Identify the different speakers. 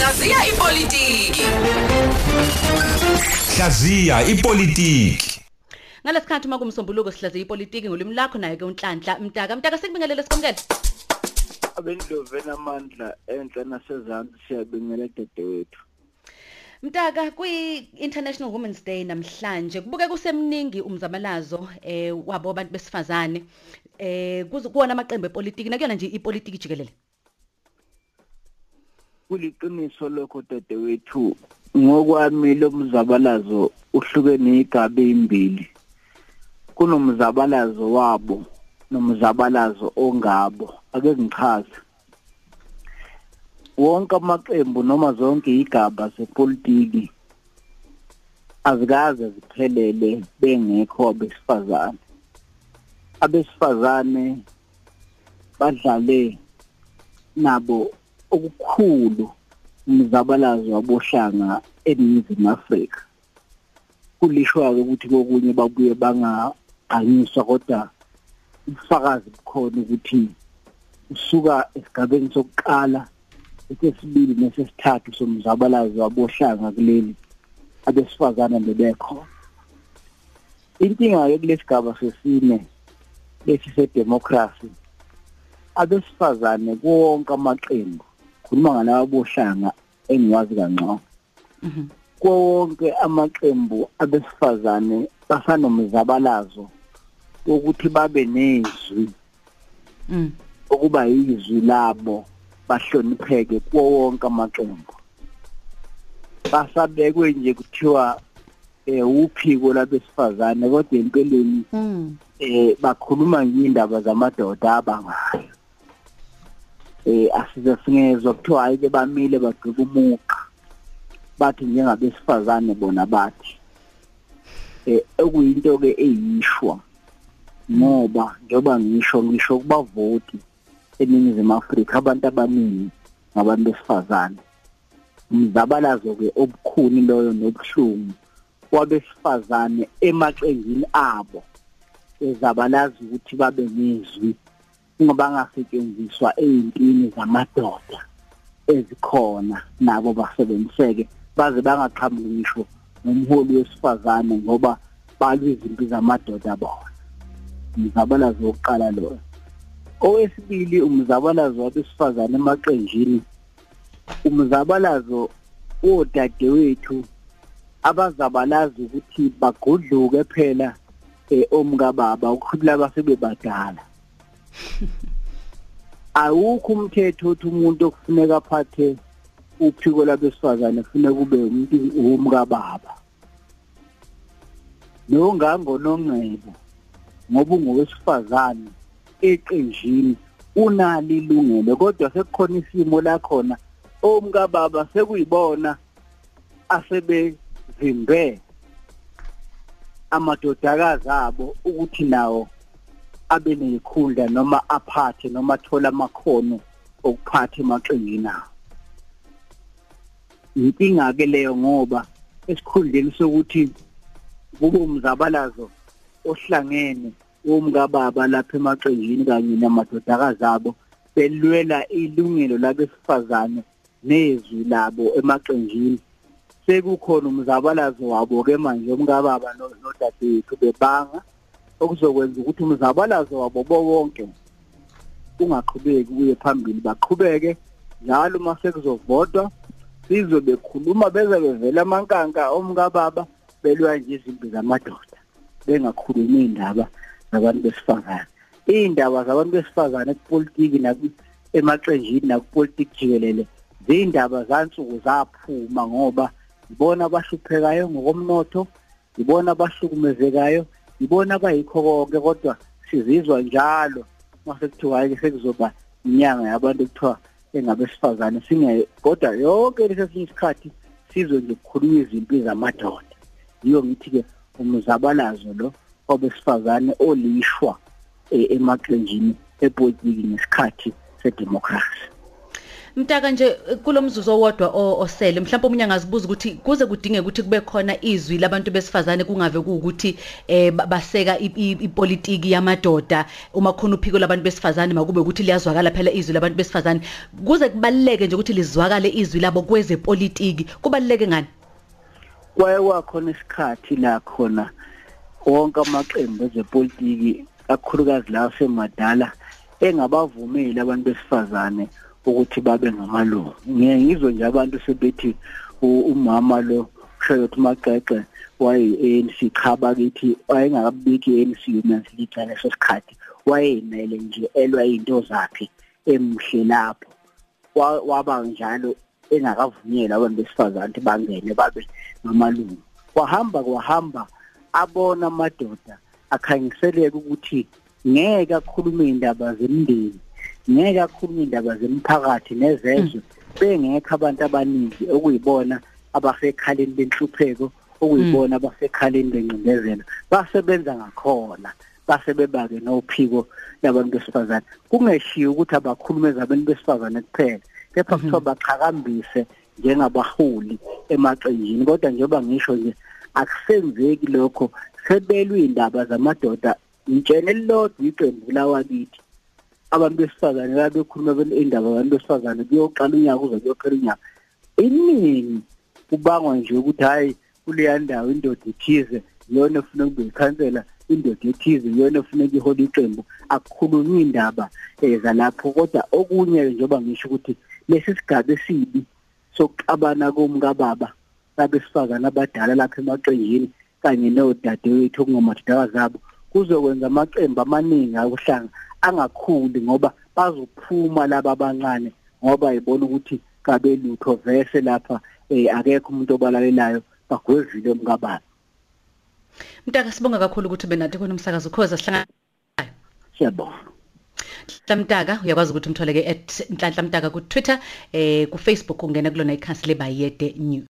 Speaker 1: Hlaziya ipolitiki.
Speaker 2: Hlaziya ipolitiki.
Speaker 3: Ngalesikhathi uma kumsombuluko sihlaziya ipolitiki ngolimi lakho naye ke unhlanhla mtaka. Mtaka sikubingelele sikwamukele.
Speaker 4: Abendlovu enamandla enhla nasezantsi siyabingela dedewethu
Speaker 3: Mtaka kwi International Women's Day namhlanje kubuke kusemningi umzabalazo eh wabo abantu besifazane. Eh kuzo- kuwona amaqembu epolitiki nakuyona nje ipolitiki jikelele.
Speaker 4: Kuliqiniso lokho dedewethu ngokwami lo mzabalazo uhlukene igabe ezimbili kunomzabalazo wabo nomzabalazo ongabo. Ake ngichaze. Wonke amaqembu noma zonke igaba zepolitiki azikaze ziphelele bengekho abesifazane. Abesifazane badlale nabo okukhulu umzabalazo wabohlanga eNingizimu Afrika. Kulishwa-ke ukuthi kokunye babuye bangaqanyiswa kodwa ubufakazi bukhona ukuthi usuka esigabeni sokuqala esesibili nesesithathu somzabalazo wabohlanga kuleli abesifazane bebekhona inkinga-ke kulesigaba sesine lesi sedemocracy abesifazane kuwonke amaqembu khuluma ngalawa bohlanga engiwazi kangcono. Konke amaqembu abesifazane basanomzabalazo ukuthi babe nezwi.
Speaker 3: Mm.
Speaker 4: Okuba izwi labo bahlonipheke kuwo wonke amaqembu. Basabekwe nje kuthiwa eh uphiko labesifazane kodwa empeleni
Speaker 3: mm.
Speaker 4: eh bakhuluma ngindaba zamadoda abangayo. Eh asize singezwe kuthiwa hayi ke bamile bagqika umuqa. Bathi njengabesifazane bona bathi eh ekuyinto ke eyishwa ngoba njoba ngisho ngisho kubavoti eningizimu Afrika abantu abaningi ngabantu besifazane. Umzabalazo ke obukhuni loyo nobuhlungu wabesifazane emaqenjini abo ezabalazi ukuthi babe nezwi ngoba ngasetshenziswa ezintini zamadoda ezikhona nabo basebenziseke baze bangaqhamuki ngisho nomholi wesifazane ngoba balwe izimpi zamadoda bona. Umzabalazo wokuqala lo owesibili umzabalazo wabesifazane emaqenjini umzabalazo wodadewethu abazabalazi ukuthi bagodluke phela eh omkababa ukukhulula basebebadala awukho umthetho othi umuntu okufuneka aphathe uphiko labesifazane kufuneka kube umuntu umkababa nongango nongcebo ngoba ungowesifazane eqenjini unalo ilungelo kodwa sekukhona isimo la khona omkababa sekuyibona asebezimbe amadodakazi abo ukuthi nawo abe neyikhundla noma aphathe noma athola amakhono okuphatha emaqengini awo inkinga ke leyo ngoba esikhundleni sokuthi kube umzabalazo ohlangene womkababa lapha emaqenjini kanye namadodakazi abo belwela ilungelo labesifazane nezwi labo emaqenjini. Sekukhona umzabalazo wabo ke manje umkababa nodadewethu bebanga. Okuzokwenza ukuthi umzabalazo wabo bonke ungaqhubeki kuye phambili baqhubeke njalo uma sekuzovotwa sizwe bekhuluma beze bevela amankanka omkababa belwa nje izimpi zamadoda bengakhulumi indaba zabantu besifazane. Indaba zabantu besifazane kupolitiki naku emaqenjini nakupolitiki jikelele zindaba zansuku zaphuma ngoba ibona abahluphekayo ngokomnotho ibona abahlukumezekayo ibona abayikho konke kodwa sizizwa njalo. Mase kuthiwa hayi sekuzoba inyanga yabantu kuthiwa engabesifazane singe kodwa yonke lesinye isikhathi sizwe nje kukhulunywa izimpi zamadoda yiyo ngithi ke umzabalazo lo wabesifazane olishwa eh, emaqenjini epolitiki nesikhathi sedemocracy.
Speaker 3: Mtaka nje kulomzuzu owodwa o- osele mhlawumbe umunye angazibuza ukuthi kuze kudingeke ukuthi kube khona izwi labantu besifazane kungave kuukuthi eh ba- baseka i- i- ipolitiki yamadoda. Uma khona uphiko labantu besifazane makube ukuthi liyazwakala phela izwi labantu besifazane. Kuze kubaleke nje ukuthi lizwakale izwi labo kwezepolitiki. Kubaleke ngani?
Speaker 4: Kwaye wakhona isikhathi la khona wonke amaqembu ezepolitiki kakhulukazi lawo semadala engabavumeli abantu besifazane ukuthi babe ngamalungu. Ngiye ngizwe nje abantu sebethi u- umama lo kushoyo ukuthi maqeqe waye-ANC cha bakithi wayengakabiki i-ANC women's league ngaleso sikhathi wayeyimele nje elwa iy'nto zakhe emuhle lapho. Wa- waba njalo engakavunyelwa abantu besifazane ukuthi bangene babe ngamalungu. Kwahamba kwahamba abona amadoda akhanyiseleka ukuthi ngeke akhulume indaba zemindeni. Ngeke akhulume indaba zemphakathi nezezwe bengekho abantu abaningi okuyibona abasekhaleni benhlupheko okuyibona abasekhaleni bencindezelo basebenza ngakhona base bebake nophiko labantu besifazane. Kungeshiyo ukuthi abakhulume ezabantu besifazane kuphela kepha kuthiwa baqhakambise njengabaholi emaqenjini. Kodwa njengoba ngisho nje akusenzeki lokho sebelwe indaba zamadoda ngitshene elilodwa iqembu lawakithi. Abantu besifazane babekhuluma abantu indaba abantu besifazane kuyoqala unyaka uze kuyophela unyaka. Iningi kubangwa nje ukuthi hayi kuleya ndawo indoda ithize iyona efuna kube ikhansela indoda ethize iyona efuna ukuhola iqembu. Akukhulunywa indaba eh, zalapho kodwa okunye njengoba ngisho ukuthi lesi sigaba esibi sokuxabana komkababa abesifazane abadala lapha emaqenjini kanye nodadewethu okungamadodakazi abo kuzokwenza amaqembu amaningi akuhlanga. Angakhuli ngoba bazophuma laba abancane ngoba yibona ukuthi kabe lutho vese lapha eh akekho umuntu obalalelayo bagwezile umkababa
Speaker 3: Mtaka sibonga kakhulu ukuthi benathi khona umsakazo. Ukhoza sihlangana
Speaker 4: siyabonga.
Speaker 3: Mtaka uyakwazi ukuthi umtholeke @nhlanhla mtaka ku Twitter eh ku Facebook ungena kulona ikhasi lebayede news.